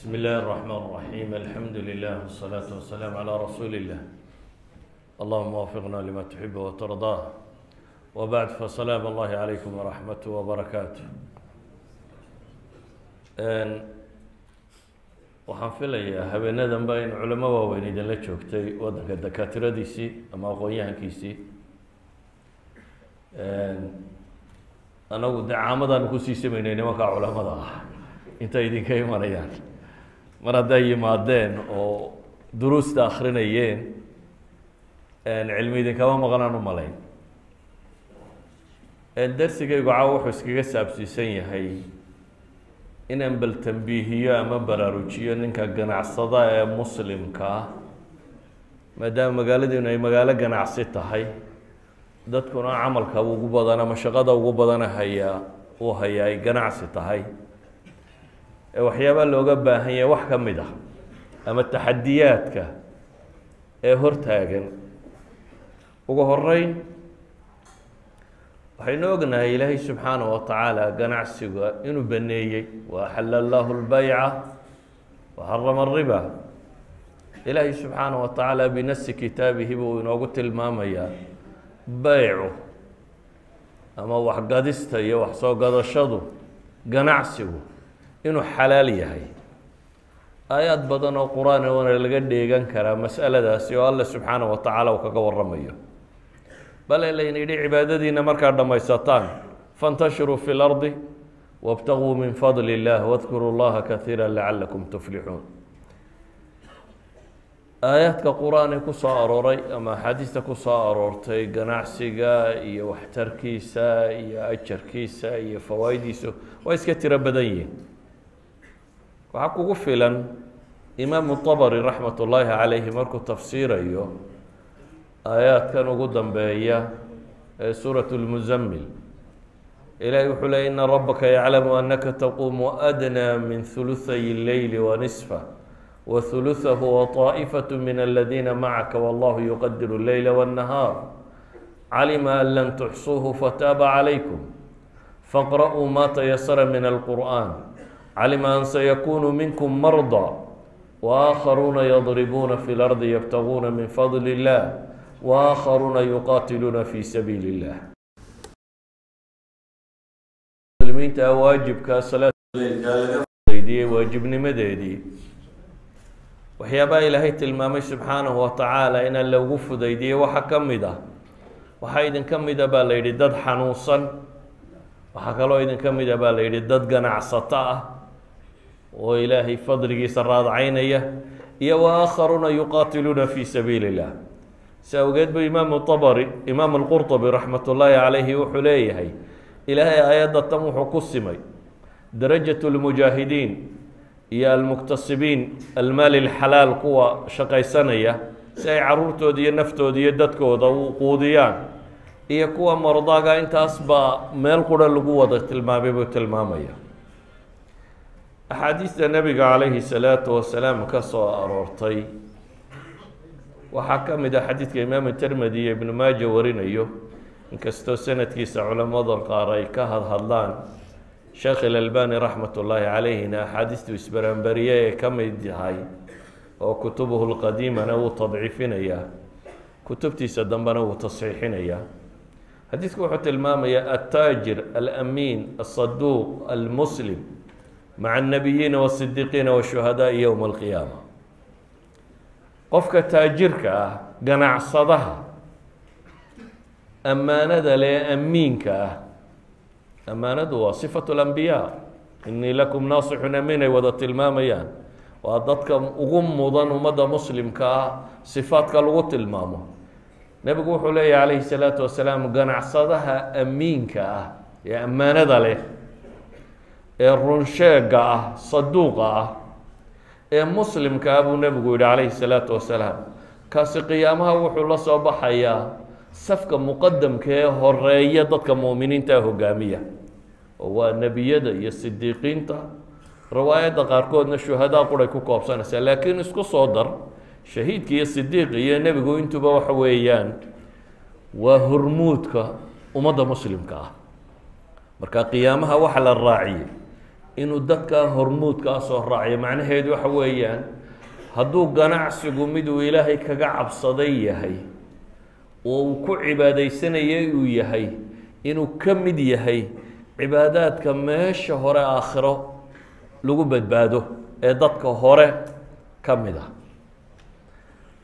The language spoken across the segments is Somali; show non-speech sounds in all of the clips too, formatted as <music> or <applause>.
بسم الله الرحمن الرحيم الحمد لله والصلاة والسلام على رسول الله اللهم وفقنا لما تحب وترضاه وبعد فسلام الله عليكم ورحمته وبركاته waxaan filayaa habeenadan ba in culamo waaweyn idinla joogtay waddanka dakaatiradiisii ama aqoon-yahankiisii anagu dee caamadan kusii samaynay nimankaa culamada ah intay idinka imanayaan mar hadday yimaadeen oo duruusta akrinayeen cilmi idinkama maqnaan u malayn. Darsigaygu caawa wuxuu iskaga saabsiisan yahay inaan bal tambiihiyo ama baraarujiyo ninka ganacsada ee muslimka maadaama magaaladiinu ay magaalo ganacsi tahay dadkuna camalka ugu badan ama shaqada ugu badana hayaa uu hayaa ay ganacsi tahay ee waxyaabaa looga baahan yahay wax ka mid ah ama taxadiyaadka ee hortaagan ugu horeyn waxaynu ognahay ilaahay subxaana wa tacaala ganacsiga inuu baneeyey. Wa axala allahu lbayca wa xarama ariba ilaahay subxaana wa tacaala binasi kitaabihi buu inoogu tilmaamayaa beycu ama waxgadista iyo wax soo gadashadu ganacsigu inuu xalaal yahay aayaad badan oo qur-aan oona laga dheegan karaa masaladaasi oo alle subxaana wa tacaala uu kaga waramayo bale layna yidhi cibaadadiina markaad dhammaysataan faاntashiruu fi اlardi wاbtaguu min fadli اllah wadkuruu llaha kaiira lacalakum tuflixuun aayaadka qur-aan ee ku soo arooray ama axaadiista ku soo aroortay ganacsiga iyo waxtarkiisa iyo ajarkiisa iyo fawaa'idiisu waa iska tiro badan yihin waxaa kugu filan imaamu طabri raxmat ullaahi calayhi markuu tafsiirayo aayaadkan ugu dambeeya ee suuraة اlmuzammil ilahi wuxuu leey ina rabaka yaclamu anaka taquumu adnى min ثuluثay اleyli wanisfa wثuluثahu waطaaئfaة min aladiina macaka wallahu yuqadir اleyla wالnahaar calima an lan tuxsuuhu fataaba calaykum faqra'uu ma tayasara min alqur'an calima an sayakuunu minkum marda waakharuuna yadribuuna fi lardi yabtaguuna min fadli illah waakharuuna yuqaatiluuna fi sabiili illah muslimiinta waajibka salaadleydiyey waajibnimadeedii waxyaabaha ilaahay tilmaamay subxaanahu wa tacaala inaa lagu fudaydiyey waxaa ka mid ah waxaa idin ka mida baa la yidhi dad xanuunsan waxaa kaloo idin ka mida baa la yidhi dad ganacsato ah oo ilaahay fadligiisa raadcaynaya iyo waakharuuna yuqaatiluuna fi sabiili اllah si awgeed bu imaamu طabri imaam اlqurطbi raxmat ullaahi calayhi wuxuu leeyahay ilaahay aayadda tan wuxuu ku simay darajaة اlmujaahidiin iyo almuktasibiin almaali اlxalaal kuwa shaqaysanaya si ay caruurtooda iyo naftooda iyo dadkooda u quudiyaan iyo kuwa mardaaga intaas baa meel qura lagu wada tilmaamay buu tilmaamaya axaadiista nebiga calayhi الsalaatu wasalaam ka soo aroortay waxaa ka mid ah xadiidka imaamu termedi iyo ibnu maaja warinayo. Inkastoo sanadkiisa culamada qaar ay ka hadhadlaan sheekh ilalbani raxmat ullaahi calayhina axaadiistu isbaraanbariye ee ka mid yahay oo kutubuhu lqadiimana wuu tadciifinayaa kutubtiisa dambena wuu tasxiixinayaa xadiidku wuxuu tilmaamayaa altaajir alamiin alsaduuq almuslim maca annabiyiina wasidiiqiina washuhadaai yowma alqiyaama qofka taajirka ah ganacsadaha ammaanada le amiinka ah ammaanadu waa sifatu lambiyaa inii lakum naasixun amiin ay wada tilmaamayaan waa dadka ugu mudan ummadda muslimka ah sifaadka lagu tilmaamo nebigu wuxuu leeyahy calayhi salaatu wasalaam ganacsadaha amiinka ah ee ammaanada leh ee runsheega ah saduuqa ah ee muslimka ah buu nebigu yihi calayhi salaatu wasalaam. Kaasi qiyaamaha wuxuu la soo baxayaa safka muqadamka ee horreeya dadka mu'miniinta hogaamiya oo waa nebiyada iyo sidiiqiinta riwaayadda qaarkoodna shuhadaa quray ku koobsanaysaa laakiin isku soo dar shahiidka iyo sidiiq iyo nebigu intuba waxa weeyaan waa hormuudka ummadda muslimka ah. Marka qiyaamaha waxa la raaciyey inuu dadka hormuudkaa soo raaciyo. Macnaheedu waxa weeyaan hadduu ganacsigu miduu ilaahay kaga cabsaday yahay oo uu ku cibaadaysanayay uu yahay inuu ka mid yahay cibaadaadka meesha hore aakhiro lagu badbaado ee dadka hore ka mid ah.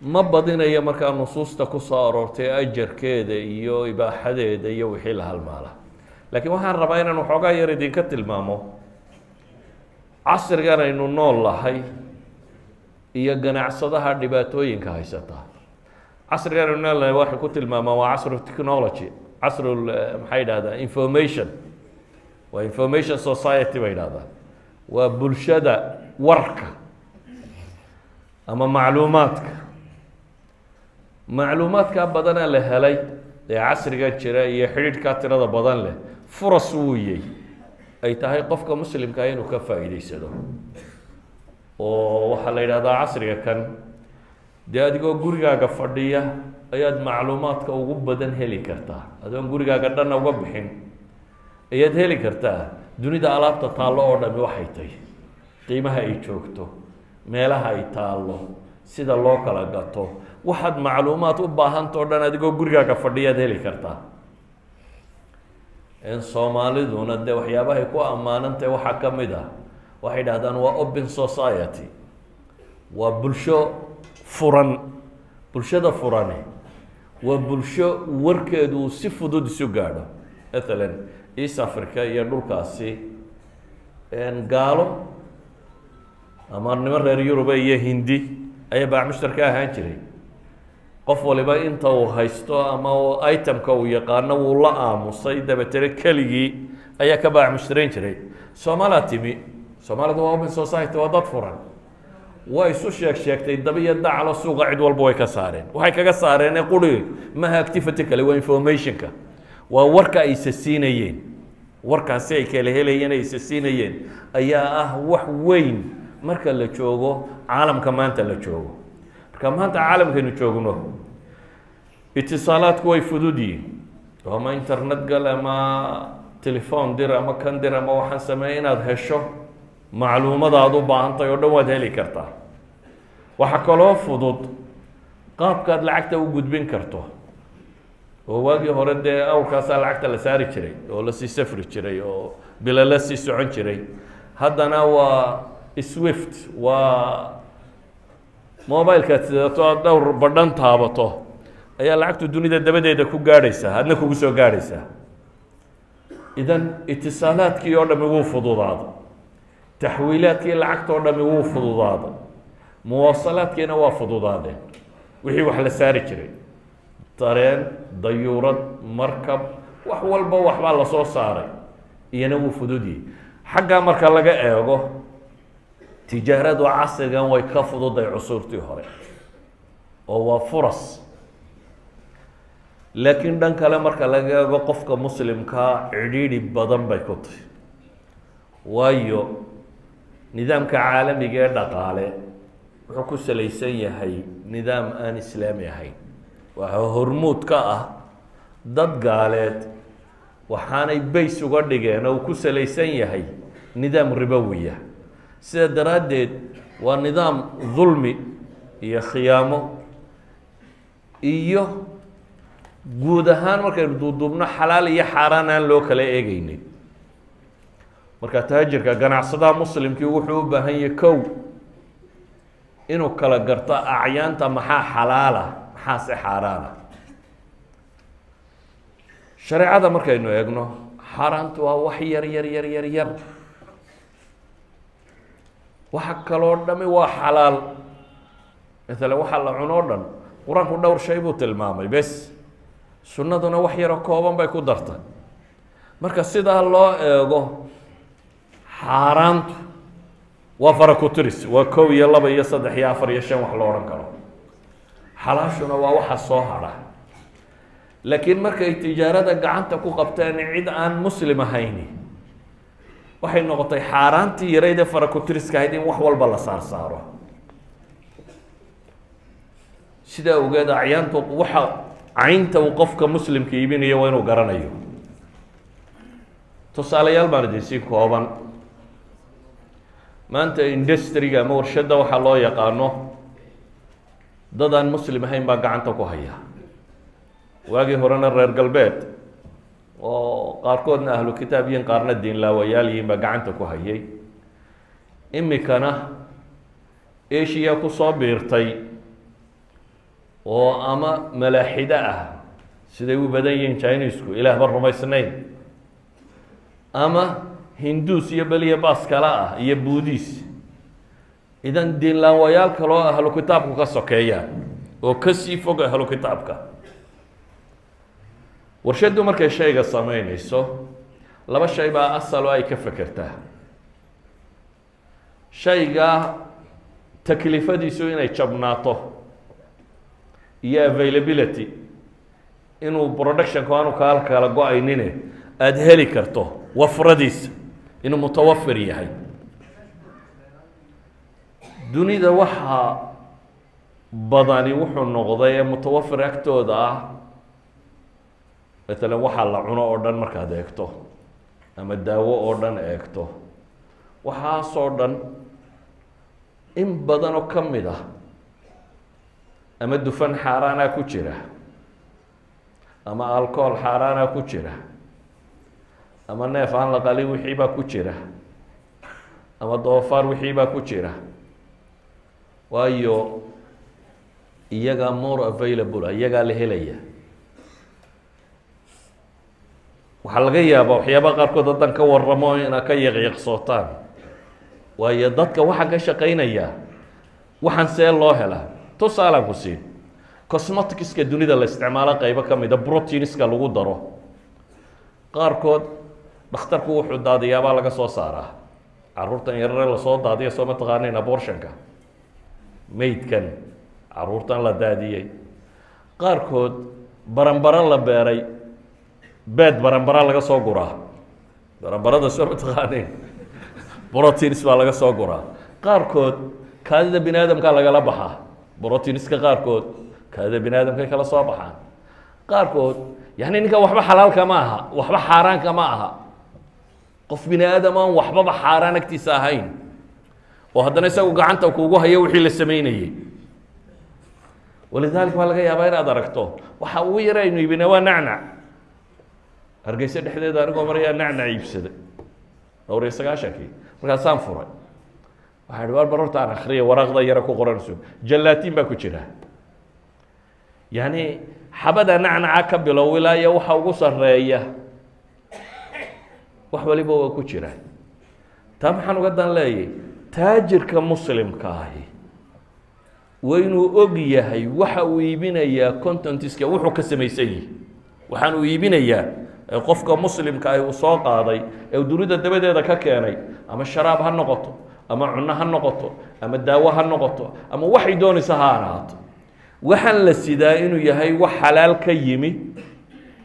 Ma badinayo markaa nusuusta ku soo aroortay ajarkeeda iyo ibaaxadeeda iyo wixii la halmaala. Laakiin waxaan rabaa inaan waxoogaa yar idinka tilmaamo casrigan aynu nool lahay iyo ganacsadaha dhibaatooyinka haysata. Casrigan aynu nool lahay waxay ku tilmaamaan waa casru technology casru maxay idhahdaa information. Waa information society bay idhahdaan waa bulshada warka ama macluumaadka. Macluumaadkaa badanaa la helay ee casrigan jira iyo xidhiidhkaa tirada badan leh furas wuuyey ay tahay qofka muslimkaa inuu ka faa'iidaysado. Oo waxaa la yidhahdaa casriga kan dee adigoo gurigaaga fadhiya ayaad macluumaadka ugu badan heli kartaa. Adoon gurigaaga dhanna uga bixin ayaad heli kartaa. Dunida alaabta taallo oo dhami waxay tahy qiimaha ay joogto meelaha ay taallo sida loo kala gato. Waxaad macluumaad u baahanta o dhan adigoo gurigaaga fadhiyaad heli kartaa in soomaaliduna dee waxyaabahay ku ammaanantahy waxaa ka mid ah. Waxay dhahdaan waa open society. Waa bulsho furan. Bulshada furani waa bulsho warkeedu uu si fudud isu gaadho. Mathalan east africa iyo dhulkaasi gaalo ama niman reer yuruba iyo hindi ayaa ka ahaan jiray qof waliba inta uu haysto ama itemka uu yaqaano wuu la aamusay dabeetana keligii ayaa ka baacmushtarayn jiray. Soomaalaa timi soomaalida waa open society waa dad furan. Way isu sheeg sheegtay daba iyo daclo suuqa cid walba way ka saareen. Waxay kaga saareen quri maha activity kale waa informationka. Waa warka ay siinayeen. Warkaasi ay kala helayeen ay siinayeen. Ayaa ah wax weyn. Marka la joogo caalamka maanta la joogo marka maanta caalamkaynu joogno itisaalaadku way fudud yihiin ama internet gal ama telefon dir ama kan dir ama waxaan sameeya inaad hesho macluumada aad u baahantahay oo dhan waad heli kartaa. Waxaa kaloo fudud qaabkaad lacagta u gudbin karto. Oo waagii hore dee awrkaasaa lacagta la saari jiray oo la sii safri jiray oo bilo la sii socon jiray. Haddana waa swift waa mobilekaad sidato aad dhowr badhan taabato ayaa lacagtu dunida dabadeeda ku gaadhaysaa adna kugu soo gaadhaysaa idan itisaalaadkii oo dhami wuu fududaada taxwiilaadkii lacagta oo dhami wuu fududaada muwaasalaadkiina waa fududaadeen. Wixii wax la saari jiray. Dareen dayuurad markab wax walba waxbaa la soo saaray. Iyana wuu fududyihi xaggaa marka laga eego tijaaradu casrigan way ka fududay cusuurtii hore. Oo waa furas. Laakiin dhan kale marka laga eego qofka muslimkaa cidhiidhi badan bay ku tahy waayo nidaamka caalamiga ee dhaqaale wuxuu ku salaysan yahay nidaam aan islaami ahayn. Waxaa hormuud ka ah dad gaaleed waxaanay bays uga dhigeen oo uu ku salaysan yahay nidaam ribowiya sida daraaddeed waa nidaam dulmi iyo khiyaamo iyo guud ahaan markaynu duuduubno xalaal iyo xaaraan aan loo kala eegeynin marka taajirka ganacsadaha muslimkii wuxuu u baahan yahay kow inuu kala garto acyaanta maxaa xalaala maxaase xaaraana shareecada markaynu eegno xaaraantu waa wax yar yar yar yar yar waxa kaloo dhami waa xalaal. Maalan waxa la cunoo dhan qur'aanku dhowr shay buu tilmaamay bes. Sunnaduna wax yaroo kooban bay ku dartay marka sidaa loo eego xaaraantu waa farakuturis waa kow iyo laba iyo saddex iyo afar iyo shan wax lo odhan karo. Xalaashuna waa waxa soo hadha laakiin markay tijaarada gacanta ku qabteen cid aan muslim ahayni waxay noqotay xaaraantii yarayd ee ahayd in wax walba la saar saaro. Sidaa ogeed acyaantu waxa caynta uu qofka muslimka iibinayo waa inuu garanayo. Tusaalayaal baan idin sii kooban. Maanta industriga ama warshadda waxaa loo yaqaano dad aan muslim ahayn baa gacanta ku haya waagii horena reer galbeed oo qaarkoodna ahlu kitaab yihiin qaarna diinlaawayaal yihiin baa gacanta ku hayay. Imikana eshiya ku soo biirtay oo ama malaaxido ah siday u badan yihiin chinisku ilaahba rumaysnayn. Ama hinduus iyo beliya baas kale ah iyo buudiis idan diinlaawayaal kaloo ahlu kitaabku ka sokeeyaan oo ka sii fog ahlu kitaabka warshaddu markay shayga sameynayso laba shay baa asalo ay ka fekertaa shayga taklifadiisu inay jabnaato iyo availability. inuu productionku aanu kaal kala go'aynine aada heli karto wafradiisa inuu mutawafir yahay dunida waxaa badani wuxuu noqday ee mutawafir agtooda ah matalan waxaa la cuno oo dhan markaad eegto ama daawo oo dhan eegto. Waxaasoo dhan in badan oo ka mid ah ama dufan xaaraanaa ku jira ama alcohol xaaraanaa ku jira ama neef aan la qalin wixii baa ku jira ama doofaar wixii baa ku jira. Waayo iyagaa more available iyagaa la helaya waxaa laga yaabaa waxyaabaa qaarkood haddan ka waramo inaad ka yaqyaqsootaan. Waayo dadka waxaa ka shaqaynaya waxaan see loo helaa. Tusaalaan ku siin. Cosmeticska dunida la isticmaalo qeybo ka mida proteinska lagu daro. Qaarkood dhakhtarku wuxuu daadiyaabaa laga soo saaraa. Caruurtan yarare la soo daadiya soo mataqaanayn abortionka? Maydkan caruurtan la daadiyey qaarkood baranbaro la beeray beed baranbara laga soo guraa baranbarada soo mataqaanayn proteins baa laga soo guraa qaarkood kaadida bini aadamkaa lagala baxaa proteinska qaarkood kaadida bini aadamkay kala soo baxaan. Qaarkood yani ninkan waxba xalaalka ma aha waxba xaaraanka ma aha. Qof bini aadam aan waxbaba xaaraan agtiisa ahayn. Oo haddana isagu gacanta kuugu hayo wixii la sameynayey walidaalika waa laga yaabaa inaad aragto. Waxa ugu yara aynu iibina waa nacnac hargeysa dhexdeeda anigoo marayaa nacnac iibsaday dhowr iyo sagaashankii markaasaan furay. Waxaa ihi war barorta aan akriya waraaqda yara ku qoranayso jallaatiin baa ku jira. Yacni xabada nacnaca ka bilow ilaa waxa ugu sarreeya. Wax waliba waa ku jira. Taa maxaan uga dan leeyahy taajirka muslimka ahi waa inuu og yahay waxa uu iibinayaa contentiska wuxuu ka samaysan yihi waxaan uu iibinayaa qofka muslimka ahi uu soo qaaday ee dunida dabadeeda ka keenay ama sharaab ha noqoto ama cunno ha noqoto ama daawo ha noqoto ama waxay doonaysa ha ahaato. Waxaan la sidaa inuu yahay wax xalaal ka yimi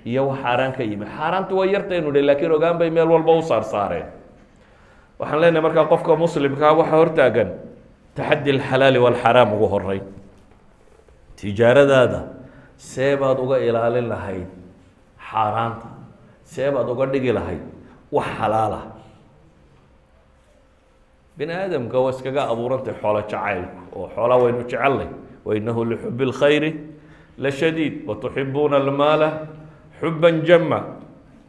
iyo wax xaaraan ka yimi. Xaaraanta waa yartaynu dhe laakiin ogaan bay meel walba u saarsaareen waxaan leenahay markaa qofka muslimkaa waxa hortaagan taxaddi alxalaali walxaraam ugu horeyn tijaaradaada see baad uga ilaalin lahayd xaaraanta see baad uga dhigi lahayd wax xalaala. Bini aadamka waa iskaga abuurantay xoolo jacaylku oo xoolaa waynu jecelnay wainahu lixubi اlkhayri la shadiid watuxibuuna almaala xuban jama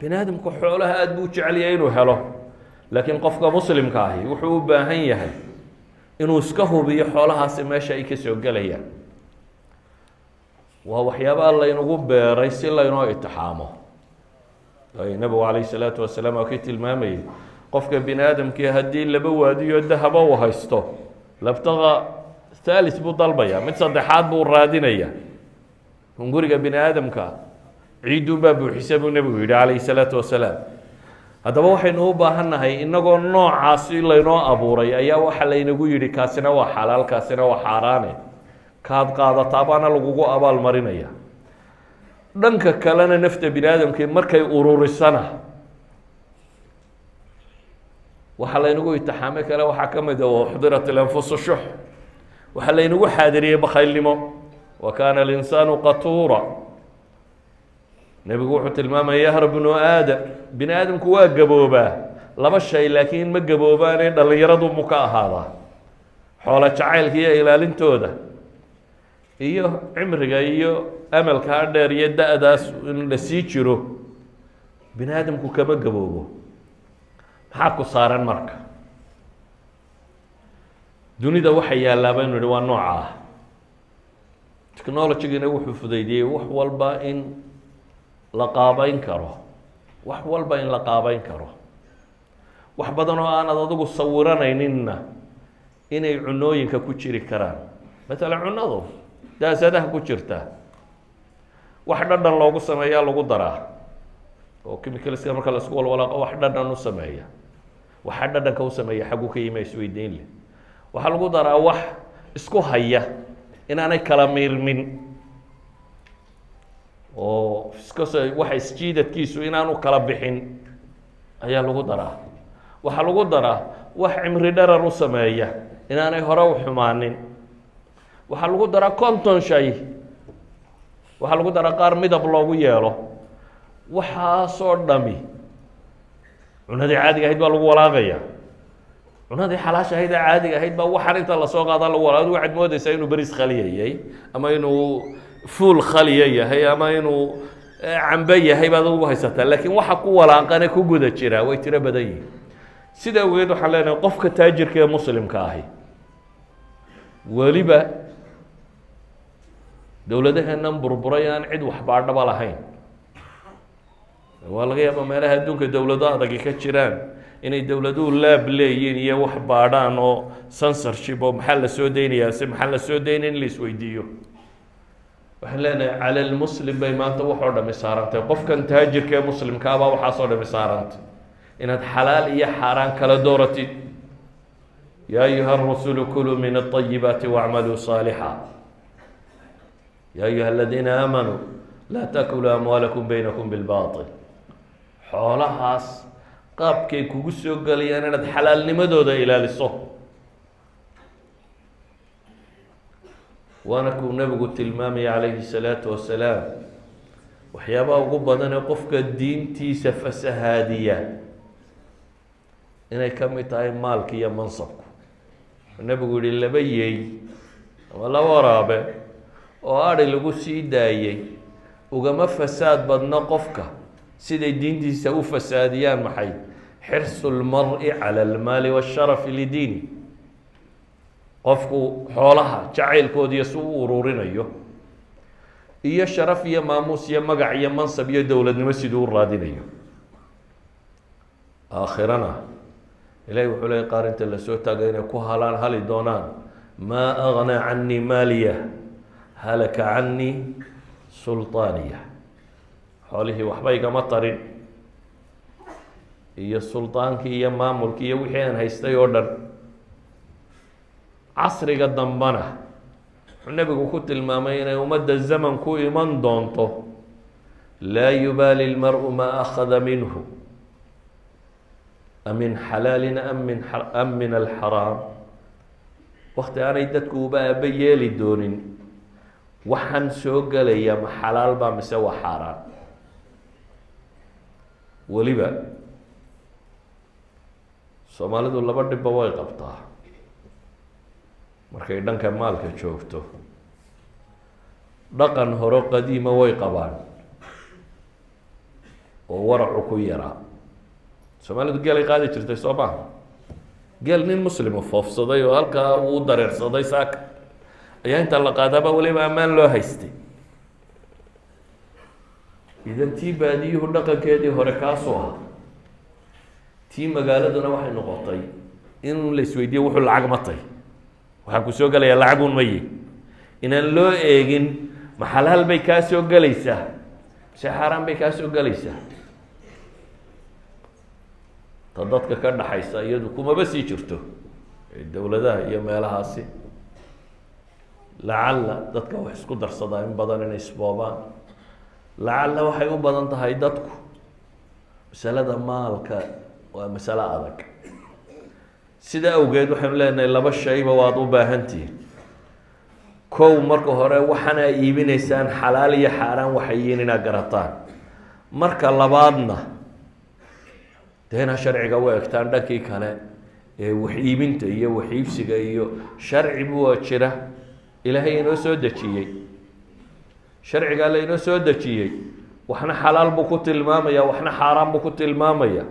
bini aadamku xoolaha aada buu jecelyahay inuu helo laakiin qofka muslimka ahi wuxuu u baahan yahay inuu iska hubiyo xoolahaasi meesha ay ka soo gelayaan. Waa waxyaabaha laynagu beeray si laynoo itixaamo nabigu calayh salaatu wasalaam waa kii tilmaamayay qofka bini aadamkii haddii laba waadiyo dahaba uu haysto labtaqa thalis buu dalbaya mid saddexaad buu raadinaya. Hunguriga bini aadamka ciidunbaa buuxisa buu nebigu yidhi calayhi salaatu wasalaam haddaba waxaynu u baahannahay inagoo noocaasi laynoo abuuray ayaa waxa laynagu yidhi kaasina waa xalaal kaasina waa xaaraane. Kaad qaadataa baana lagugu abaal marinaya dhanka kalena nafta bini aadamkii markay ururisana waxaa laynagu itixaamay kale waxaa ka mid a uxdirat ilanfusu shux waxaa laynagu xaadiriyey bakhaylnimo wa kaana alinsaanu qatuura. Nebigu wuxuu tilmaamaya yahra bnu aadam bini aadamku waa gaboobaa laba shay laakiin ma gaboobaane dhallinyaradu mu ahaadaa. Xoolo jacaylka iyo ilaalintooda iyo cimriga iyo amalkaa dheer iyo da-daas in la sii jiro bini aadamku kama gaboobo maxaa ku saaran marka? Dunida waxa yaallaa baynu idhi waa nooca ah. Technologigina wuxuu fudaydiyey wax walba in la qaabeyn karo. Wax walba in la qaabeyn karo. Wax badan oo aanad adigu sawiranayninna inay cunooyinka ku jiri karaan. Matalan cunadu daasadaha ku jirta wax dhadhan loogu sameeyaa lagu daraa. Oo chemicalska marka la isku walwalaaqo wax dhadhan u sameeya. Waxa dhadhanka u sameeya xaggu ka yima isweydiin leh. Waxaa lagu daraa wax isku haya inaanay kala miirmin oo iskasoo waxa isjiidadkiisu inaanu kala bixin ayaa lagu daraa. Waxaa lagu daraa wax cimri dharar u sameeya inaanay hore u xumaanin waxaa lagu daraa conton shay. Waxaa lagu daraa qaar midab loogu yeelo. Waxaasoo dhami. Cunadii caadiga ahayd baa lagu walaaqaya cunadii xalaasha ahayd ee caadiga ahayd baa waxaan inta la soo qaada lagu adigu waxaad moodeysaa inuu beris khaliya yahay ama inuu fuul khaliya yahay ama inuu cambe yahay baad ugu haysataa. Laakiin waxa ku walaaqane ku guda jira way tiro badan yihiin sida awgeed waxaan leenahay qofka taajirka ee muslimka ahi weliba dowladaheennan burburay aan cid waxbaadhaba lahayn. Waa laga yaaba meelaha adduunka dowlado adagi ka jiraan inay dowladuhu laab leeyiin iyo wax baadhaan oo censorship oo maxaa la soo deynayaa se maxaa la soo deynaya in la isweydiiyo. Waxaan leenahay cala lmuslim bay maanta waxoo dhami saarantay. Qofkan taajirka ee muslimkaabaa waxaasoo dhami saarantay. Inaad xalaal iyo xaaraan kala dooratid yaa ayuha arusulu kuluu min alayibaati wacmaluu saalixa yaa ayuha aladiina aamanuu laa takuluu amwaalakum baynakum bilbaatil xoolahaas qaabkay kugu soo gelayaan inaad xalaalnimadooda ilaaliso waana kuu nebigu tilmaamaya calayhi salaatu wasalaam waxyaabaha ugu badan ee qofka diintiisa fasahaadiya inay ka mid tahay maalka iyo mansabku nebigu yihi laba yeey ama laba waraabe oo adhi lagu sii daayey ugama fasaad badno qofka. Siday diintiisa u fasaadiyaan maxay? Xirsu lmari cala almaali waasharafi lidiini qofku xoolaha jacaylkoodiiyo si u ururinayo iyo sharaf iyo maamuus iyo magac iyo mansab iyo dowladnimo siduu u raadinayo. Aakhirana ilahi wuxuu leeyay qaar inta la soo taagay inay ku halaan hali doonaan maa agnaa canii maaliya halaka canii sulطaaniya xoolihii waxba igama tarin. Iyo sulطaankii iyo maamulkii iyo wixii aan haystay oo dhan. Casriga dambana wuxuu nebigu ku tilmaamay inay ummadda zaman ku iman doonto laa yubaali lmaru maa akhada minhu. Amin xalaalin am min am min alxaraam wakti aanay dadku uba aaba yeeli doonin waxaan soo gelaya ma xalaal baa mise waa xaaraan? Weliba soomaalidu laba dhibba way qabtaa. Markay dhanka maalka joogto dhaqan hore qadiima way qabaan. Oo waracu ku yaraa soomaalidu geelay qaadi jirtay soo maha geel nin muslima foofsaday oo halkaa uu dareersaday saaka ayaa inta la qaadaaba weliba ammaan loo haystay. Idan tii baadiyuhu dhaqankeedii hore kaasuu ah tii magaaladuna waxay noqotay in la isweydiiyo wuxuu lacag matay. Waxaan ku soo gelayaa lacagun maye inaan loo eegin ma xalaal bay kaa soo gelaysaa mise xaaraan bay kaa soo gelaysaa ta dadka ka dhaxaysa iyadu kumaba sii jirto. Dowladaha iyo meelahaasi lacalla dadka wax isku darsadaa in badan inay isboobaan. Lacalla waxay u badan tahay dadku. Masalada maalka waa masalo adag. Sida awgeed waxaynu leenahay laba shayba waad u baahantihiin kow marka hore waxaana iibinaysaan xalaal iyo xaaraan waxay yihiin inaad garataan. Marka labaadna dee sharciga u egtaan dhankii kale ee wax iibinta iyo wax iibsiga iyo sharci bua jira ilaahay inoo soo dejiyey. Sharcigaa la inoo soo dejiyey waxna xalaal buu ku tilmaamaya waxna xaaraan buu ku tilmaamaya.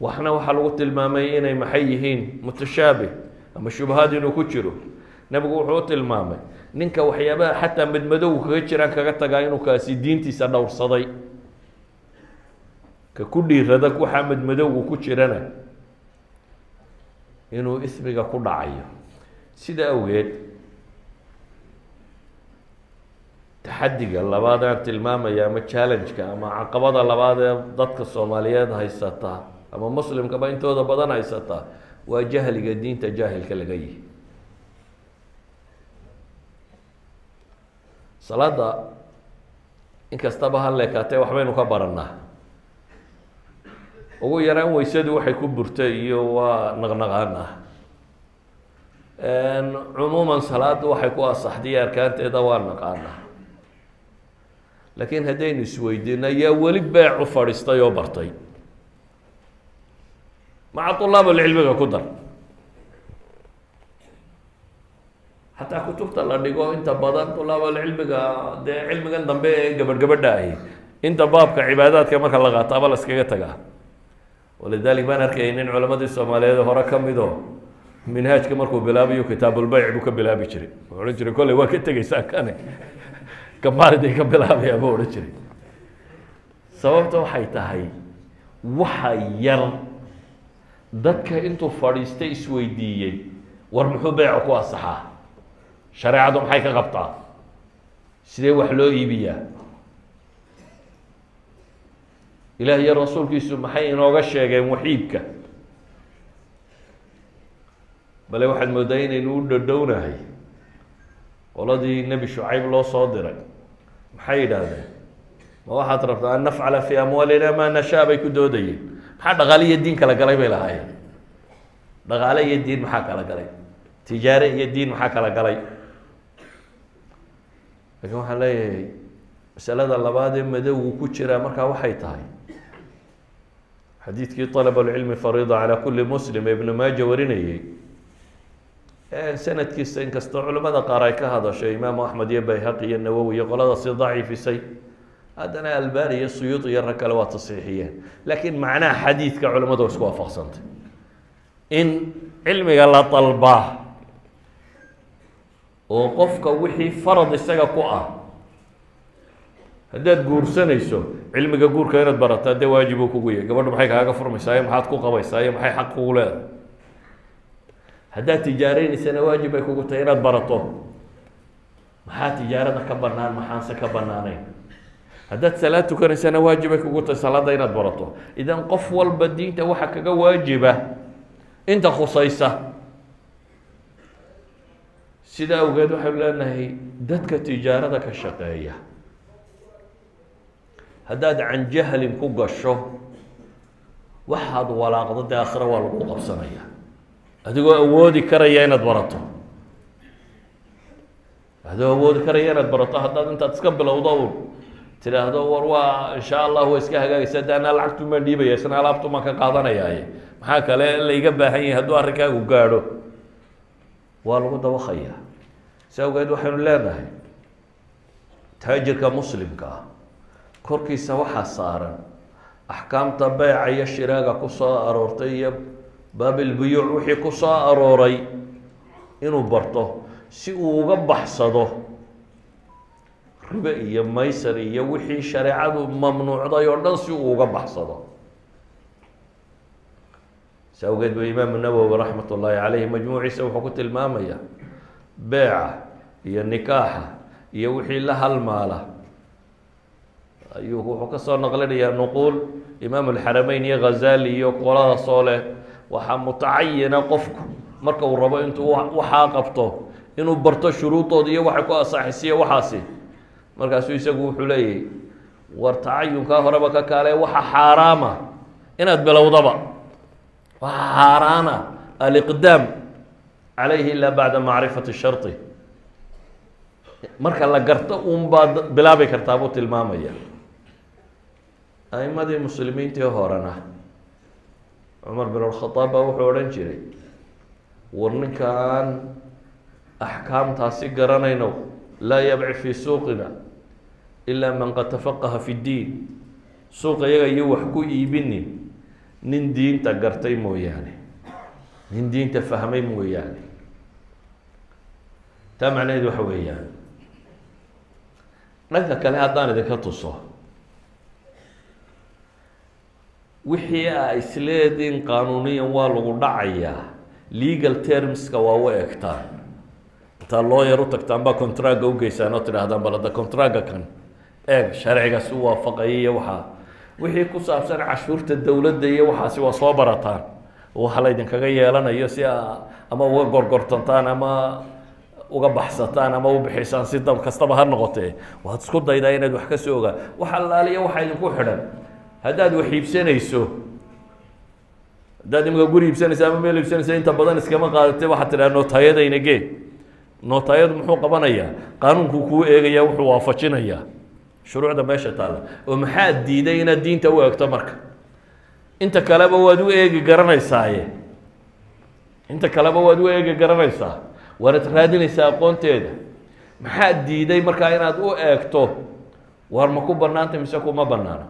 Waxna waxaa lagu tilmaamay inay maxay yihiin mutashaabih ama shubahaad inuu ku jiro. Nebigu wuxuu u tilmaamay ninka waxyaabaha xataa madmadow kaga jiraan kaga tagaa inuu kaasi diintiisa dhowrsaday. Ka ku dhiirada waxaa madmadowgu ku jirana inuu ismiga ku dhacayo sida awgeed taxadiga labaad aan tilmaamaya ama challenge-ka ama caqabada labaad ee dadka soomaaliyeed haysata ama muslimkaba intooda badan haysata waa jahliga diinta jaahilka laga yihi salaada inkastaba ha leekaatee waxbaynu ka baranaa ugu yaraan weysadu waxay ku burta iyo waa naqnaqaan ah cumuuman salaada waxay ku asaxday arkaanteeda waa naqaanaa. Laakiin haddaynu isweydiino yaa weli beecu fadhiistay oo bartay. Maca طulaab alcilmiga ku dar. Xataa kutubta la dhigo inta badan طulaab alcilmiga dee cilmigan dambe ee gabadh gabadha ahi inta baabka cibaadaadka marka la qaataaba la iskaga tagaa. Walidalik baan arkayay nin culamadii soomaaliyeed hore ka mido minhaajka markuu bilaabayo kitaabulbeyc buu ka bilaabi jiray. Wuxuu odhan jiray kolley waa ka tegeysaan kane <laughs> gamaaliday ka bilaabaya buu odhan jiray. Sababta waxay tahay waxa yar dadka intuu fadhiistay isweydiiyey war muxuu beyca ku asaxaa shareecadu maxay ka qabtaa? Sidee wax loo iibiyaa? Ilaah iyo rasuulkiisu maxay inooga sheegeen waxiibka bale waxaad mooddaa inaynu u dhadhownahay. Qoladii nebi shucayb loo soo diray. Maxay yidhaahdeen? Ma waxaad rabtaa an nafcala fi amwaalina maa nashaa bay ku doodayeen. Maxaa dhaqaale iyo diin kala galay bay lahaayeen. Dhaqaale iyo diin maxaa kala galay? Tijaare iyo diin maxaa kala galay? Laakiin waxaan leeyahay masalada labaad ee madowgu ku jiraa markaa waxay tahay. Xadiidkii alab lcilmi fariida calaa kuli muslim ibnu maaja warinayey sanadkiisa inkastoo culamada qaar ay ka hadasho imaamu axmed iyo bayhaqi iyo nawowi iyo qoladaasi daciifisay haddana albani iyo suyuud iyo rag kale waa tasiixiyeen. Laakiin macnaha xadiidka culamadu isku waafaqsantay. In cilmiga la dalbaa oo qofka wixii farad isaga ku ah haddaad guursanayso cilmiga guurka inaad barataa dee waajibuu kugu yahay. Gabadhu maxay kaaga furmaysaa? Iyo maxaad ku qabaysaa iyo maxay xaq kugu leedahay haddaad tijaareynaysana waajib ay kugu tahay inaad barato. Maxaa tijaarada ka banaan maxaanse ka banaaneyn haddaad salaad tukanaysana waajib ay kugu tahay salaadda inaad barato. Idan qof walba diinta waxa kaga waajiba inta khusaysa. Sida awgeed waxaynu leenahay dadka tijaarada ka shaqeeya haddaad can jahlin ku gasho waxaad walaaqdo dee akhre waa lagu qabsanaya adigoo awoodi karaya inaad barato. Adigoo awoodi karaya inaad barato haddaad intaad iska bilowdo un tidhaahdo war waa insha allah waa iska hagaagaysa de anaa lacagtumaan dhiibaya isna alaabtumaan ka qaadanayaaye. Maxaa kale layga baahan yahay hadduu arrinkaagu gaadho? Waa lagu dabaqaya si awgeed waxaynu leenahay taajirka muslimka ah korkiisa waxaa saaran axkaamta beyca iyo shiraaga ku soo aroortay iyo baabilbuyuuc wixii ku soo arooray inuu barto si uu uga baxsado ribe iyo maysar iyo wixii shareecadu mamnuucday oo dhan si uu uga baxsado. Si awgeed ba imaamu nawowi raxmat ullaahi caleyhi majmuuciisa wuxuu ku tilmaamaya beeca iyo nikaaxa iyo wixii la halmaala ayuu wuxuu ka soo naqlinayaa nuquul imaam alxarameyn iyo ghazali iyo qoladaasoo leh waxaa mutacayina qofku marka uu rabo intuu waxaa qabto inuu barto shuruudooda iyo waxay ku asaxisiyo waxaasi. Markaasuu isagu wuxuu leeyahy war tacayunkaa horeba ka kaale waxa xaaraama inaad bilowdaba. Waxa xaaraana aliqdaam calayhi ilaa bacda macrifati sharطi marka la garto un baad bilaabi kartaa buu tilmaamaya a'imadii muslimiintii horena cumar bin alkhadaab baa wuxuu odhan jiray war ninkaan axkaamtaasi garanayno laa yabci fii suuqina ilaa man qad tafaqaha fi ddiin suuqa iyaga iyo wax ku iibinin nin diinta gartay mooyaane nin diinta fahmay mooyaane. Taa macnaheed waxa weeyaan dhanka kale haddaan idinka tuso wixii a isleediin qaanuuniyan waa lagu dhacayaa legal termska waa u egtaan intaa looyar u tagtaan baa contracga ugeysaan oo tidhaahdaan bal hadda contracga kan eeg sharcigaas u waafaqaya iyo waxaa wixii ku saabsan cashuurta dowladda iyo waxaasi waa soo barataan. Waxa laydinkaga yeelanayo si ama uga gorgortantaan ama uga baxsataan ama u si dab kastaba ha noqotee. Waad isku daydaa inaad wax ka soo ogaa wax allaaliya waxaa idinku xidhan haddaad wax iibsanayso haddaad imika guri iibsanaysa ama meel iibsanaysa inta badan iskama qaadatay waxaad tidhaha nootayadayna gee nootayadu muxuu qabanayaa qaanuunkuu kuu eegaya wuxuu waafajinayaa shuruucda meesha taalla. Oo maxaad diiday inaad diinta u eegto marka? Inta kaleba waad u eegi garanaysaaye inta kaleba waad u eegi garanaysaa. Waanad raadinaysaa aqoonteeda. Maxaad diiday markaa inaad u eegto? Waar ma ku bannaanta mise kuma bannaana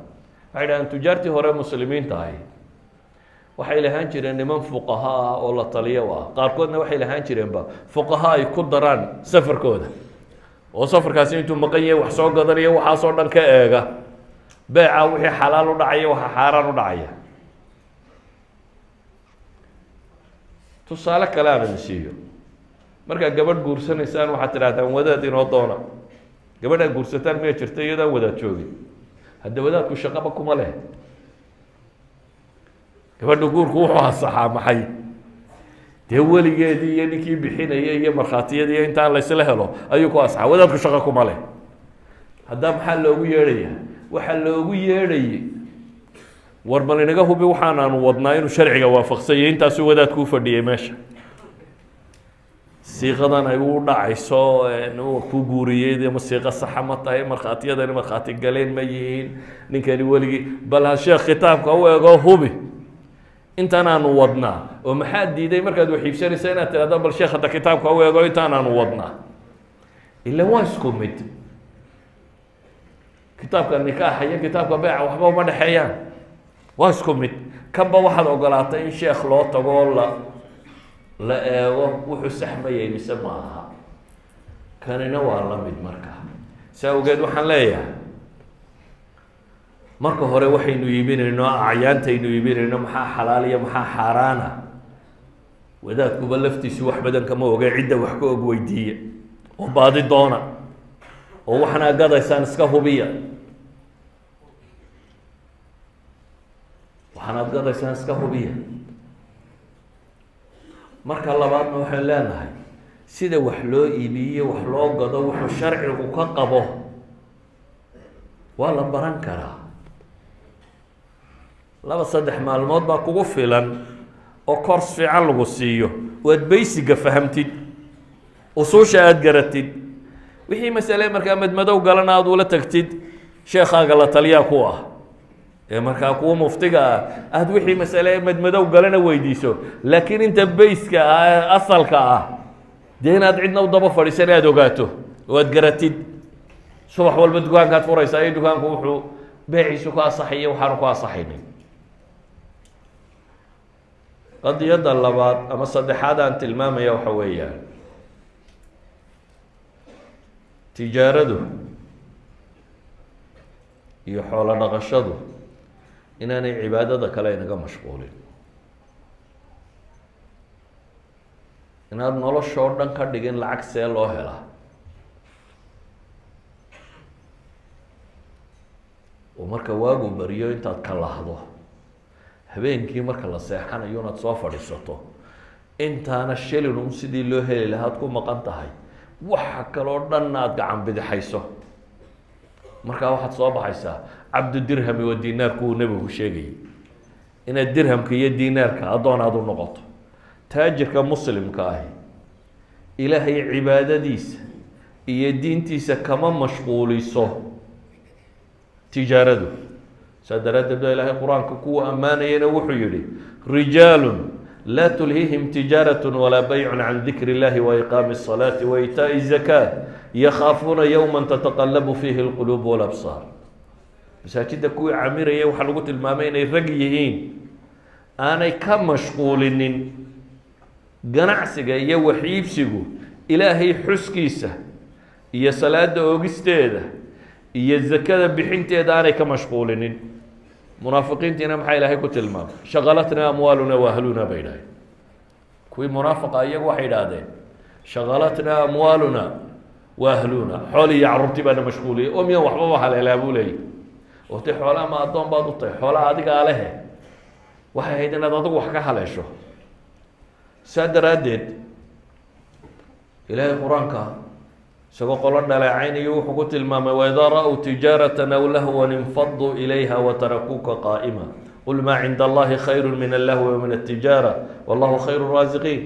waxay dhahaan tujaartii hore muslimiinta ahi waxay lahaan jireen niman fuqaha ah oo la taliyo ah. Qaarkoodna waxay lahaan jireenba fuqaha ay ku daraan safarkooda. Oo safarkaasi intuu maqan yahay wax soo gadanayo waxaasoo dhan ka eega. Beeca wixii xalaal u dhacaya waxa xaaraan u dhacaya. Tusaale kale aan siiyo. Markaad gabadh guursanaysaan waxaad tidhahdaan wadaad inoo doona. Gabadhaad guursataan miya jirta iyadaan wadaad joogin hadda wadaadku shaqaba kuma leh. Gabadha guurku wuxuu hasaxaa maxay? Dee weligeedii iyo ninkii bixinaya iyo markhaatiyadii intaan laysla helo ayuu ku asaxaa wadaadku shaqo kuma leh. Haddaa maxaa loogu yeedhaya? Waxaa loogu yeedhayay. War bal inaga hubi waxaanaanu wadnaa inuu sharciga waafaqsanya intaasuu wadaadku u fadhiyay meesha siiqadan ay u dhacayso ku guuriyey ma siiqo saxa ma tahay? Markhaatiyadani markhaati galeen ma yihiin. Ninkani weligii bal ha sheekh kitaabka u ego hubi. Intaanaanu wadnaa oo maxaad diiday markaad wax iibsanaysa inaad tirahdo bal sheekh hadda kitaabka u ego intaanaanu wadnaa ila waa isku mid. Kitaabka nikaaxa iyo kitaabka beeca waxba uma dhexeeyaan. Waa isku mid. Kanba waxaad ogolaatay in sheekh loo tago la la eego wuxuu saxmayay mise ma aha? Kanina waa la mid marka. Saa awgeed waxaan leeyahay marka hore waxaynu iibinayno acyaantaynu iibinayno maxaa xalaal iyo maxaa xaaraana? Wadaadkuba laftiisu wax badan kama oge cidda wax ka og weydiiya. Oo baadi doona. Oo waxanaa gadaysaan iska hubiya. Waxaanaad gadaysaan iska hubiya marka labaadna waxaan leenahay sida wax loo iibiyo wax loo gado wuxuu sharcigu ka qabo. Waa la baran karaa. Laba saddex maalmood baa kugu filan oo kors fiican lagu siiyo. Oo aad baysiga fahamtid usuusha aada garatid wixii masale markaa madmadow galana aada ula tagtid sheekaaga la taliyaa ku ah markaa kuwa muftiga ah. Aada wixii masale madmadow galana weydiiso. Laakiin inta bayska ah asalka ah dee inaad cidna u daba fadhiisan aada ogaato oo aad garatid subax walba dukaankaad furaysaa iyo dukaanku wuxuu beeciisu ku asaxayo waxaanu ku asaxaynin qadiyadda labaad ama saddexaad aan tilmaamaya waxa weeyaan. Tijaaradu iyo xoolo dhaqashadu inaanay cibaadada kale inaga mashquulin. Inaad noloshoo dhan ka dhigin lacag see loo helaa oo marka waagu bariyo intaad ka lahdo. Habeenkii marka la seexanayo inaad soo fadhiisato. Intaana shilin un sidii loo heli lahaad ku maqan tahay. Waxa kaloo dhan aada gacan bidixayso. Markaa waxaad soo baxaysaa cabdu dirhami wa dinaarku uu nebigu sheegayay inaad dirhamka iyo dinaarka addoon aada u noqoto taajirka muslimka ahi ilaahay cibaadadiisa iyo diintiisa kama mashquuliso tijaaradu saa daraaddeed baa ilaahay qur-aanka kuwa ammaanayana wuxuu yihi rijaalu laa tulhihim tijaarat walaa baycun can dikri اllahi waiqaami الصalaati waitaaءi الzakaat yakhaafuuna yowma tataqalabu fiihi اlquluub wاlabsaar masaajidda kuwii camiraya waxaa lagu tilmaamay inay rag yihiin aanay ka mashquulinin ganacsiga iyo waxiibsigu ilaahay xuskiisa iyo salaada oogisteeda iyo zakada bixinteeda aanay ka mashquulinin. Munaafiqiintiina maxaa ilaahay ku tilmaamay? Shaqalatnaa amwaaluna waahluna bay idhahdeen. Kuwii munaafiqa iyagu waxay idhaahdeen shaqalatnaa amwaaluna waahluna xool iyo carruurtii baana mashquuliyay oo miyan waxbaba haleelaa buu leeyay wati xoolaa ma addoon baad u tahay xoolaa adigaa lehe waxay ahayd inaad adigu wax ka haleesho. Saa daraaddeed ilaahay qur'aanka isagoo qolo dhaleecaynayo wuxuu ku tilmaamay waidaa ra-w tijaaratan aw lahwan infaduu ilayha watarakuuka qaa'ima. Qul maa cinda allahi khayru min allahwi min altijaara wallahu khayru raasiqiin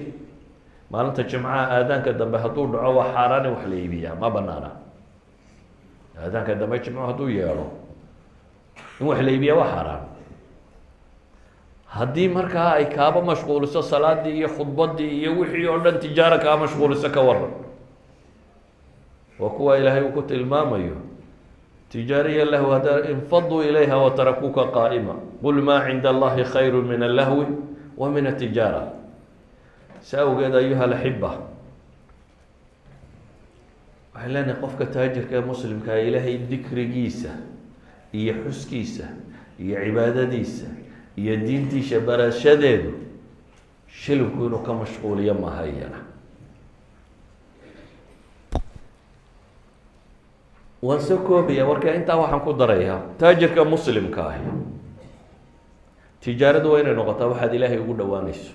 maalinta jimcaha aadaanka dambe hadduu dhaco waa xaaraani wax la iibiyaa ma banaana aadaanka dambe jimco hadduu yeedho in wax la iibiyaa waa xaaraan haddii markaa ay kaaba mashquuliso salaadii iyo khudbadii iyo wixii oo dhan tijaaro kaa mashquuliso ka waran waa kuwa ilaahay uu ku tilmaamayo tijaariya lahu hada infaduu ilayha watarakuuka qaa'ima. Qul maa cinda allahi khayru min allahwi wa min atijaara sa awgeed ayuha alaxiba waxay leenahay qofka taajirka ee muslimkaa ilaahay dikrigiisa iyo xuskiisa iyo cibaadadiisa iyo diintiisa barashadeedu shilinku inuu ka mashquuliyo maha iyana waan soo koobaya marka intaa waxaan ku darayaa taajirka muslimka ahi tijaaradu waa inay noqotaa waxaad ilaahay ugu dhowaanayso.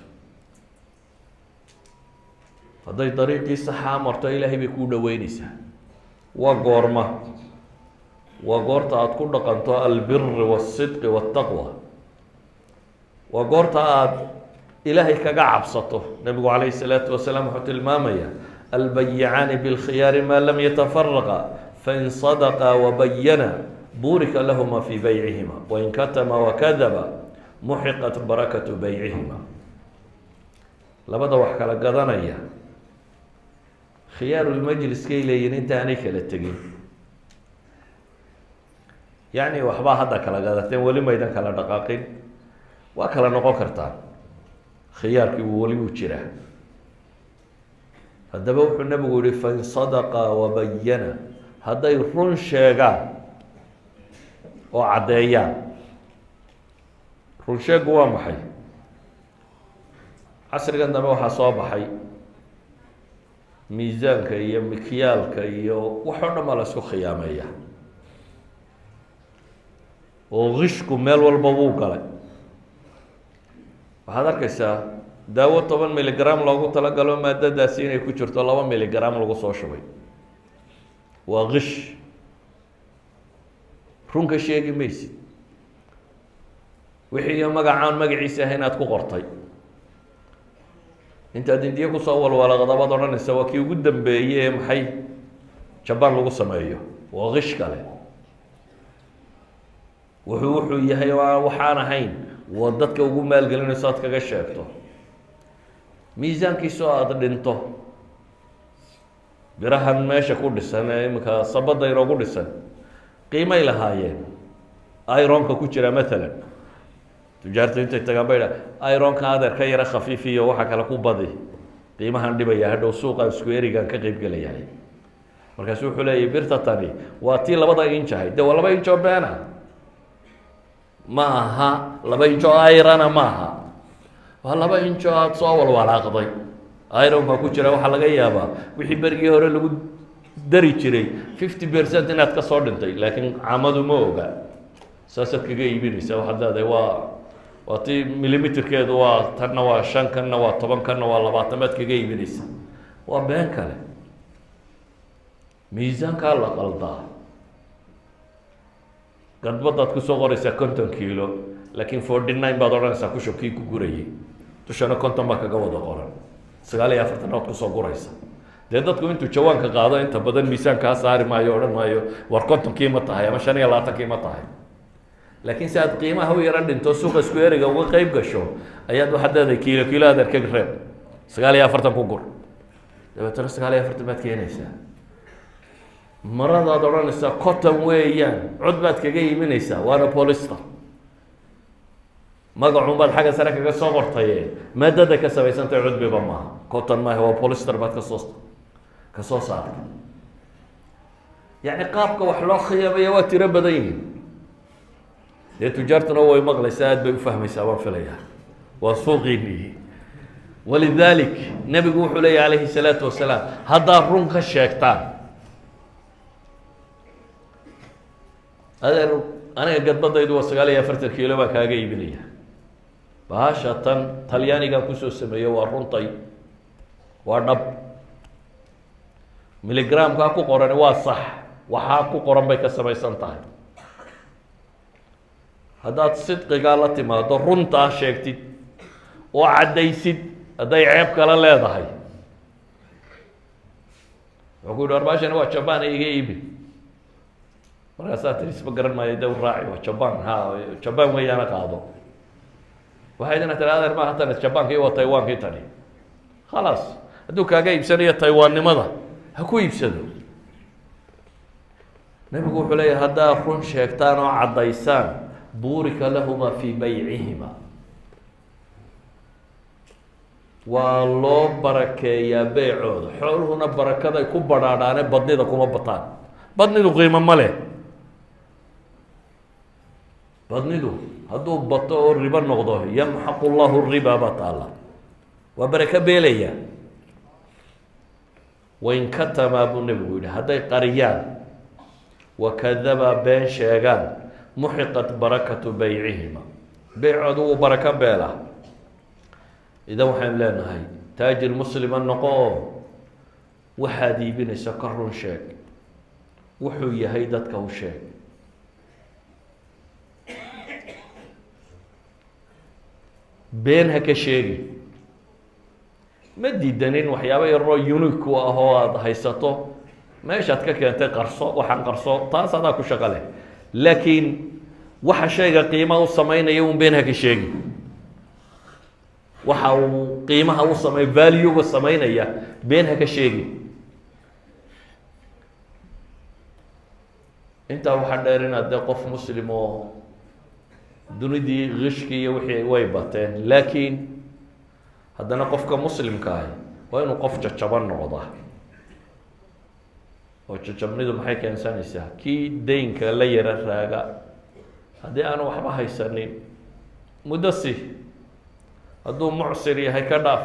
Hadday dariiqii saxaa marto ilaahay bay kuu dhoweyneysaa waa goorma waa goorta aada ku dhaqanto albiri waasidqi waataqwa waa goorta aada ilaahay kaga cabsato nebigu calayhi salaatu wasalaam wuxuu tilmaamaya albayicaani bilkhiyaari maa lam yatafaraqa fain sadaqaa wabayana burika lahuma fii baycihima wain katama wakadaba muxiqat barakatu baycihima labada wax kala gadanaya khiyaarulmajliskay leeyihiin intaanay kala tegin yacni waxbaa hadda kala gadateen weli maydan kala dhaqaaqin. Waa kala noqon kartaa. Khiyaarkii uu weli uu jiraa. Haddaba wuxuu nabigu yihi fain sadaqa wabayana hadday run sheegaan oo caddeeyaan. Run sheegu waa maxay? Casrigan dambe waxaa soo baxay. Miisaanka iyo mikyaalka iyo wax oo dhan baa la isku khiyaameeya oo kishku meel walba wuu galay. Waxaad arkaysaa daawo toban milligram loogu talagalo maadadaasi inay ku jirto laba milligram lagu soo shubay. Waa kish runka sheegi maysid. Wixii magacaan magaciisa ah inaad ku qortay. Intaad indiye ku soo walwalaqdabaad odhanaysa waa kii ugu dambeeyey ee maxay? Jabaan lagu sameeyo. Waa kish kale wuxuu wuxuu yahay waxaan ahayn. Waa dadka ugu maalgelinayso aad kaga sheegto. Miisaankiisoo aada dhinto. Birahan meesha ku dhisan ee iminka sabadda inoogu dhisan. Qiimay lahaayeen. Ironka ku jira matalan tujaarta intay tagaan ba idha ironka adeer ka yara khafiifiyo waxa kale ku badi. Qiimahan dhibaya hadhow suuqan isku erigan ka qeyb gelayahay markaasu wuxuu leeyahy birta tani waa tii labada inch ahayd de waa laba inch oo beena ma aha laba inch oo irana ma aha waa laba inch oo aada soo walwalaaqday. Ironka ku jira waxaa laga yaabaa. Wixii berigii hore lagu dari jiray fifty percent inaad ka soo dhintay laakiin camadu ma oga. Saasaad kaga iibinaysa waxaad leedahay waa waa ti millimeterkeedu waa tanna waa shan kanna waa toban kanna waa labaatamaad kaga iibinaysa waa been kale. Miisaankaa la qaldaa gadbadaad ku soo qoraysaa konton kiilo laakiin forty nine baad odhanaysaa kushubkii ku gurayay dushana konton baa kaga wada qoran sagaal iyo afartan ood ku soo guraysa dee dadku intuu jawaanka qaado inta badan miisaankaa saari maayo odhan maayo war kontonkii ma tahay ama shan iyo labaatankii ma tahay laakiin si aad qiimaha u yaro dhinto suuqa isku eriga uga qeyb gasho ayaad waxaad leedahay kiilo kiilo adeer ka reeb sagaal iyo afartan ku gur dabeetana sagaal iyo afartan baad keenaysaa maradaad odhanaysaa cotton weeyaan. Cod baad kaga iibinaysaa waana polister magacun baad xagga sare kaga soo qortaye maadada ka samaysantahay cudbiba maaha. Cotton maaha waa polister baad ka soo ka soo saartay. Yacni qaabka wax loo khiyaamaya waa tiro badan yihiin dee tujaartuna way maqlaysaa aad bay ufahmaysaa waan filayaa. Waa suuqiinii walidalik nebigu wuxuu leeyahy calayhi salaatu wasalaam haddaad run ka sheegtaan adeer aniga gadbadaydu waa sagaal iyo afartan kiilo baan kaaga iibinaya. Bahasha tan talyaanigan ku soo sameeye waa runtay waa dhab. Miligramkaa ku qorani waa sax. Waxaa ku qoran bay ka samaysan tahay. Haddaad sidqigaa la timaado runtaa sheegtid oo caddaysid hadday ceeb kala leedahay. Wuxuu ku yidhi war baashani waa jaban iga iibi markaasaa tiri isma garan maayo de raaci jaban ha jaban weeyaana qaado. Waxay dina tiri adeer maaha tani jabankii waa taiwankii tani. Khalaas hadduu kaaga iibsanayo taiwannimada ha ku iibsado. Nebigu wuxuu leeyahy haddaad run sheegtaan oo caddaysaan buurika lahuma fii baycihima. Waa loo barakeeyaa beycooda xooluhuna barakaday ku badhaadhaane badnida kuma bataan. Badnidu qiimo ma leh badnidu hadduu bato oo ribo noqdo yamxaqu llahu riba baa taalla waa barako beelaya. Wain katamaa buu nebigu yihi hadday qariyaan wakadaba been sheegaan muxiqat barakatu beycihima beycoodu wuu barako beela. Idan waxaynu leenahay taajir muslima noqo oo waxaad iibinayso ka run sheeg. Wuxuu yahay dadka u sheeg been ha ka sheegi. Ma diidanin waxyaaba yaroo unique u ah oo aada haysato. Meeshaad ka keentay qarso waxaan qarso taas adaa ku shaqo leh laakiin waxa shayga qiima u samaynaya un been ha ka sheegi. Waxa uu qiimaha u samey valuega samaynaya been ha ka sheegi. Intaa waxaa dheer inaad dee qof muslim oo dunidii kishki iyo wixii way bateen. Laakiin haddana qofka muslimka ahi waa inuu qof jajaban noqdaa. Oo jajabnidu maxay keensanaysaa? Kii daynka la yara raaga. Haddii aanu waxba haysanin muddo si hadduu mucsir yahay ka dhaaf.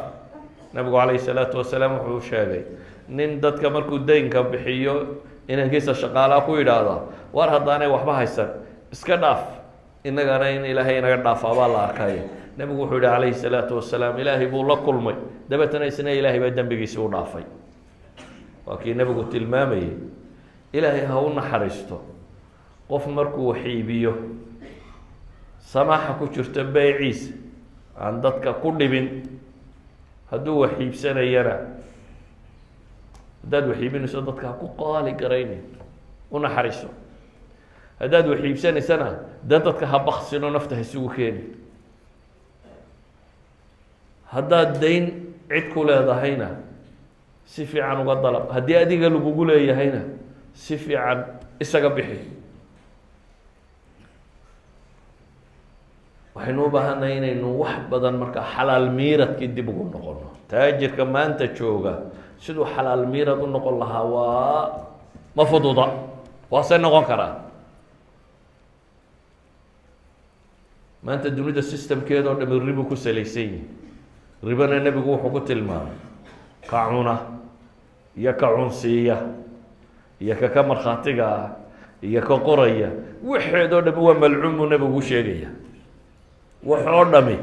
Nabigu calayhi salaatu wasalaam wuxuu sheegay nin dadka markuu daynka bixiyo inankiisa shaqaalaa ku yidhaahda war haddaanay waxba haysan iska dhaaf innagana in ilaahay inaga dhaafaa baa la arkaya nebigu wuxuu yihi calayhi salaatu wasalaam ilaahay buu la kulmay. Dabeetana isna ilaahay baa dembigiisi u dhaafay. Waa kii nebigu tilmaamayay ilaahay ha u naxariisto. Qof markuu wax iibiyo samaaxa ku jirto beyciisa aan dadka ku dhibin hadduu wax iibsanayana haddaad wax iibinayso dadka ha ku qaali garaynin u naxariiso haddaad wax iibsanaysana dee dadka ha baksino nafta ha isugu keeni. Haddaad dayn cid ku leedahayna si fiican uga dalab. Haddii adiga lagugu leeyahayna si fiican isaga bixi. Waxaynu u baahannahay inaynu wax badan markaa xalaal miiradkii dib ugu noqono taajirka maanta jooga siduu xalaal miirad u noqon lahaa waa ma fududa. Waase noqon karaa maanta dunida systemkeeda oo dhami ribu ku salaysan yihi ribana nebigu wuxuu ku tilmaamay ka cuna iyo ka cunsiiya iyo ka ka markhaatiga ah iyo ka qoraya. Waxeedoo dhami waa malcuun buu nebigu u sheegaya. Wax oo dhami.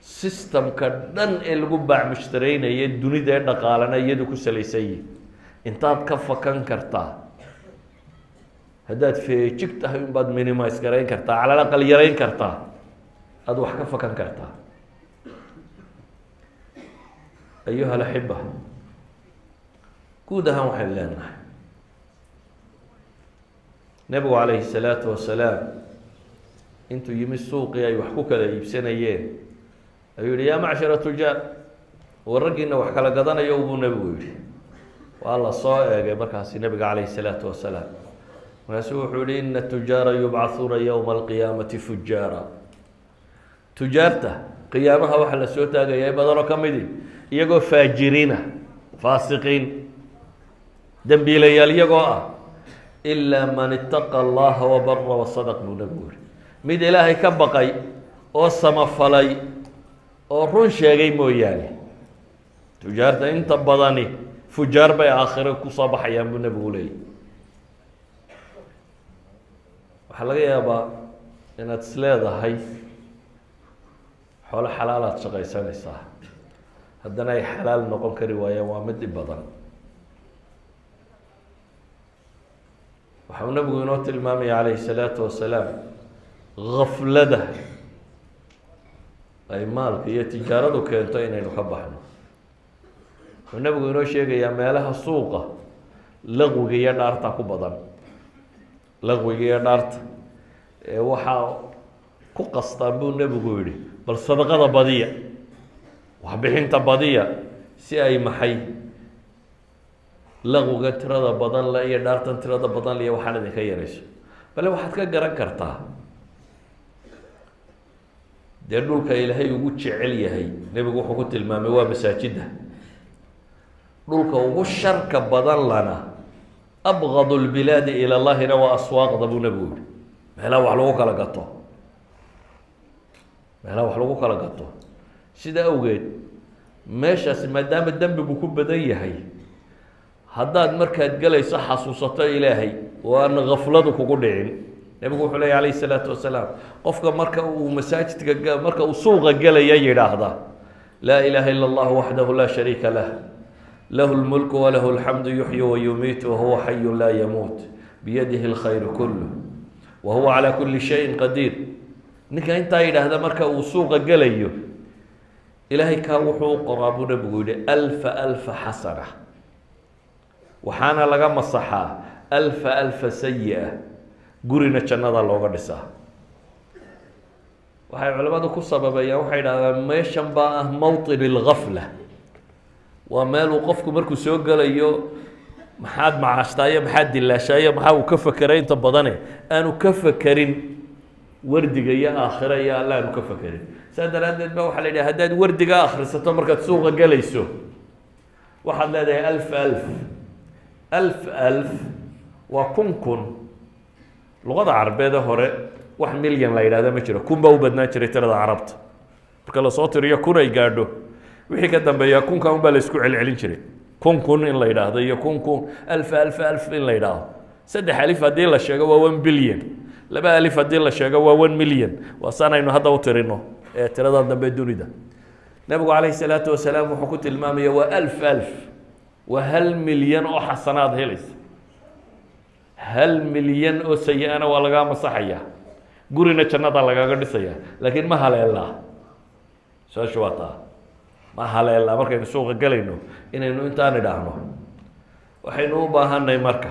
Systemka dhan ee lagu baac mushtareynaye dunida ee dhaqaalana iyadu ku salaysan yihi intaad ka fakan kartaa haddaad feejig tahay unbaad minimise garayn kartaa calal aqal yarayn kartaa. Aada wax ka fakan kartaa. Ayuha alaxiba guud ahaan waxaynu leenahay. Nebigu calayhi salaatu wasalaam intuu yimi suuqii ay wax ku kala iibsanayeen ayuu yihi yaa macshara tujaar war raggiina wax kala gadanayo buu nebigu yihi waa la soo eegay markaasi nebiga calayhi salaatu wasalaam markaasuu wuxuu yihi ina tujaara yubcahuuna yowma alqiyaamati fujaara tujaarta qiyaamaha waxaa la soo taagaya badanoo ka midi iyagoo faajiriina faasiqiin dembiilayaal iyagoo ah ilaa man itaqa allaha wabara wasadaq buu nebigu yihi mid ilaahay ka baqay oo samafalay oo run sheegay mooyaane. Tujaarta inta badani fujaar bay aakhiro ku soo baxayaan buu nebigu leeyay waxaa laga yaabaa inaad is leedahay xoolo xalaalaad shaqaysanaysaa haddana ay xalaal noqon kari waayaan waa mid dhib badan. Waxau nabigu inoo tilmaamaya calayhi salaatu wasalaam gaflada ay maalka iyo tijaaradu keento inaynu ka baxno. Wuxuu nabigu inoo sheegayaa meelaha suuqa laqwiga iyo dhaarta ku badan laqwiga iyo dhaarta waxaa ku qastaan buu nebigu yihi bal sadaqada badiya waxbixinta badiya si ay maxay laqwiga tirada badan le iyo dhaartan tirada badan le iyo waxaan idinka yarayso. Bale waxaad ka garan kartaa dee dhulka ilaahay ugu jecel yahay nebigu wuxuu ku tilmaamay waa masaajidda. Dhulka ugu sharka badan lana abgadu lbilaadi ila llahina waa aswaaqda buu nebigu yihi meelaha wax lagu kala gato meelaha wax lagu kala gato sida awgeed meeshaasi maadaama dembigu ku badan yahay haddaad markaad gelayso xasuusato ilaahay oo aan gafladu kugu dhicin nebigu wuxuu leeya alayh isalaatu wasalaam qofka marka uu masaajidka marka uu suuqa gelaya yidhaahda laa ilaaha ila allah waxdahu laa shariika lah lahu lmulku walahu alxamdu yuxyi wayumiit wahuwa xayu laa yamuut biyadihi lkhayru kullu wa huwa calaa kuli shayin qadiir ninka intaa yidhaahda marka uu suuqa gelayo ilaahay kaa wuxuu u qoraa buu nebigu yihi alfa alfa xasana waxaana laga masaxaa alfa alfa sayi-a gurina jannada looga dhisaa waxay culimmadu ku sababeeyaan waxay idhahdaan meeshan baa ah mawطin اlgafla waa meeluu qofku markuu soo gelayo maxaad macaashtaayo maxaad dilaashaayo maxaa uu ka fekeray inta badane aanu ka fekerin wardiga iyo aakhira iyo alla aanu ka fekerin saas daraaddeed ba waxaa la yidhaha haddaad wardiga akhrisato markaad suuqa gelayso waxaad leedahay alf alf alf alf waa kun kun. Luqada carabeede hore wax milyan la yidhahda ma jiro. Kun baa u badnaan jiray tirada carabta. Marka la soo tiriyo kun ay gaadho wixii ka dambeeya kunka un baa la isku celcelin jiray. Kun kun in la yidhaahdo iyo kun kun alf alf alf in la yidhaahdo saddex alif haddii la sheego waa one billion. Laba alif haddii la sheego waa one million. Waa saan aynu hadda u tirino ee tirada dambe dunida. Nabigu calayhi salaatu wasalaam wuxuu ku tilmaamaya waa alf alf. Waa hal milyan oo xasanaad helaysa. Hal milyan oo sayi-ana waa lagaa masaxaya gurina jannada lagaaga dhisaya laakiin ma haleelaa su'aashu waa taa ma haleelaa markaynu suuqa gelayno inaynu intaan idhaahno waxaynu u baahanay marka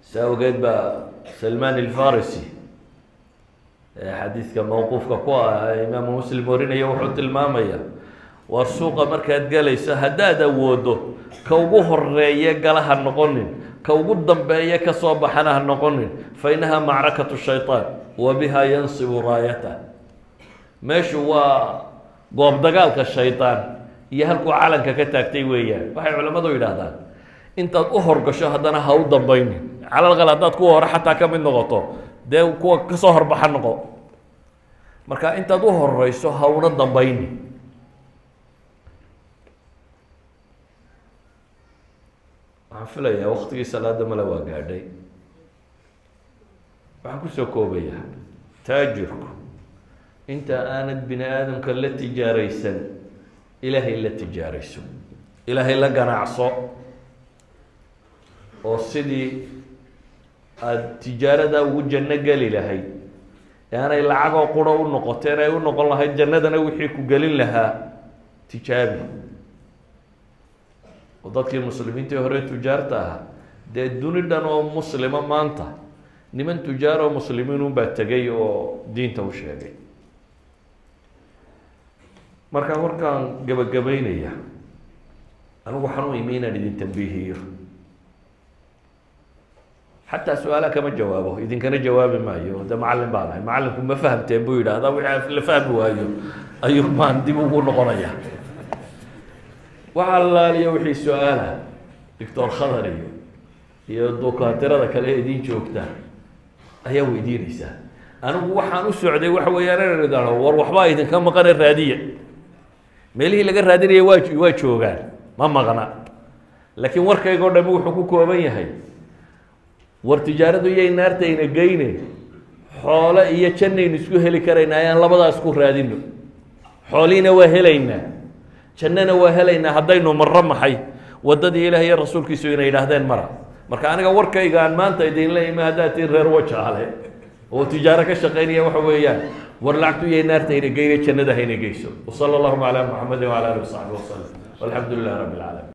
si awgeed baa salman alfarisi. Xadiidka mawquufka ku ah imaamu muslim warinaya wuxuu tilmaamaya war suuqa markaad gelayso haddaad awoodo ka ugu horeeye gala ha noqonin ka ugu dambeeye ka soo baxana ha noqonin fa inaha macrakatu shayطaan wa biha yansibu raayata meeshu waa goob dagaalka shayطaan iyo halkuu calanka ka taagtay weeyaan. Waxay culammadu yidhaahdaan intaad u horgasho haddana ha u dambaynin. Calalqal haddaad kuwa hore xataa ka mid noqoto dee kuwa ka soo horbaxa noqo. Marka intaad u horeyso ha una waxaan filayaa waktigii salaada male waa gaadhay waxaan ku soo koobayaa taajirku inta aanad bini aadamka la tijaaraysan ilaahay la tijaarayso. Ilaahay la ganacso. Oo sidii aada tijaaradaa ugu janno geli lahayd ee aanay lacagoo quro u noqoteen ay u noqon lahayd jannadana wixii ku gelin lahaa tijaabi. Oo dadkii muslimiintii hore tujaarta ahaa. Dee duni dhan oo muslima maanta niman tujaar oo muslimiin unbaa tegay oo diinta u sheegay markaa warkaan gabagabaynaya anigu waxaan u imi inaan idin tambiihiyo xataa su'aalaha kama jawaabo idinkana jawaabi maayo de macallin baan ahay. Macallinku ma fahamteen buu yidhaahdaa wixii la fahmi waayo ayuu maan dib ugu noqonaya waxa allaaliya wixii su'aala doctor khadar iyo iyo dukaatirada kale idiin joogta ayaa weydiinaysaa anigu waxaan u socday waxa weeyaan inaan idhaahdo war waxbaa idinka maqane raadiya meelihii laga raadinaya waa waa joogaan. Ma maqna. Laakiin warkayga o dhami wuxuu ku kooban yahay. War tijaaradu iyay naartayna geyne xoole iyo jannaynu isku heli karaynaa ayaan labadaas ku raadino xoolihiina waa helaynaa. Jannana waa helaynaa haddaynu marro maxay? Waddadii ilaah iyo rasuulkiisu inay yidhaahdeen mara. Marka aniga warkayga aan maanta idinla imi haddaad tiin reer wajaale oo tijaaro ka shaqaynaya waxa weeyaan. War lacagtu iyay naartayna geyne jannada hayna geyso. Wasala allahuma calaa muxamedin wala alihi wasaxbi wasalam walxamdu lilah rabbi alcaalamiin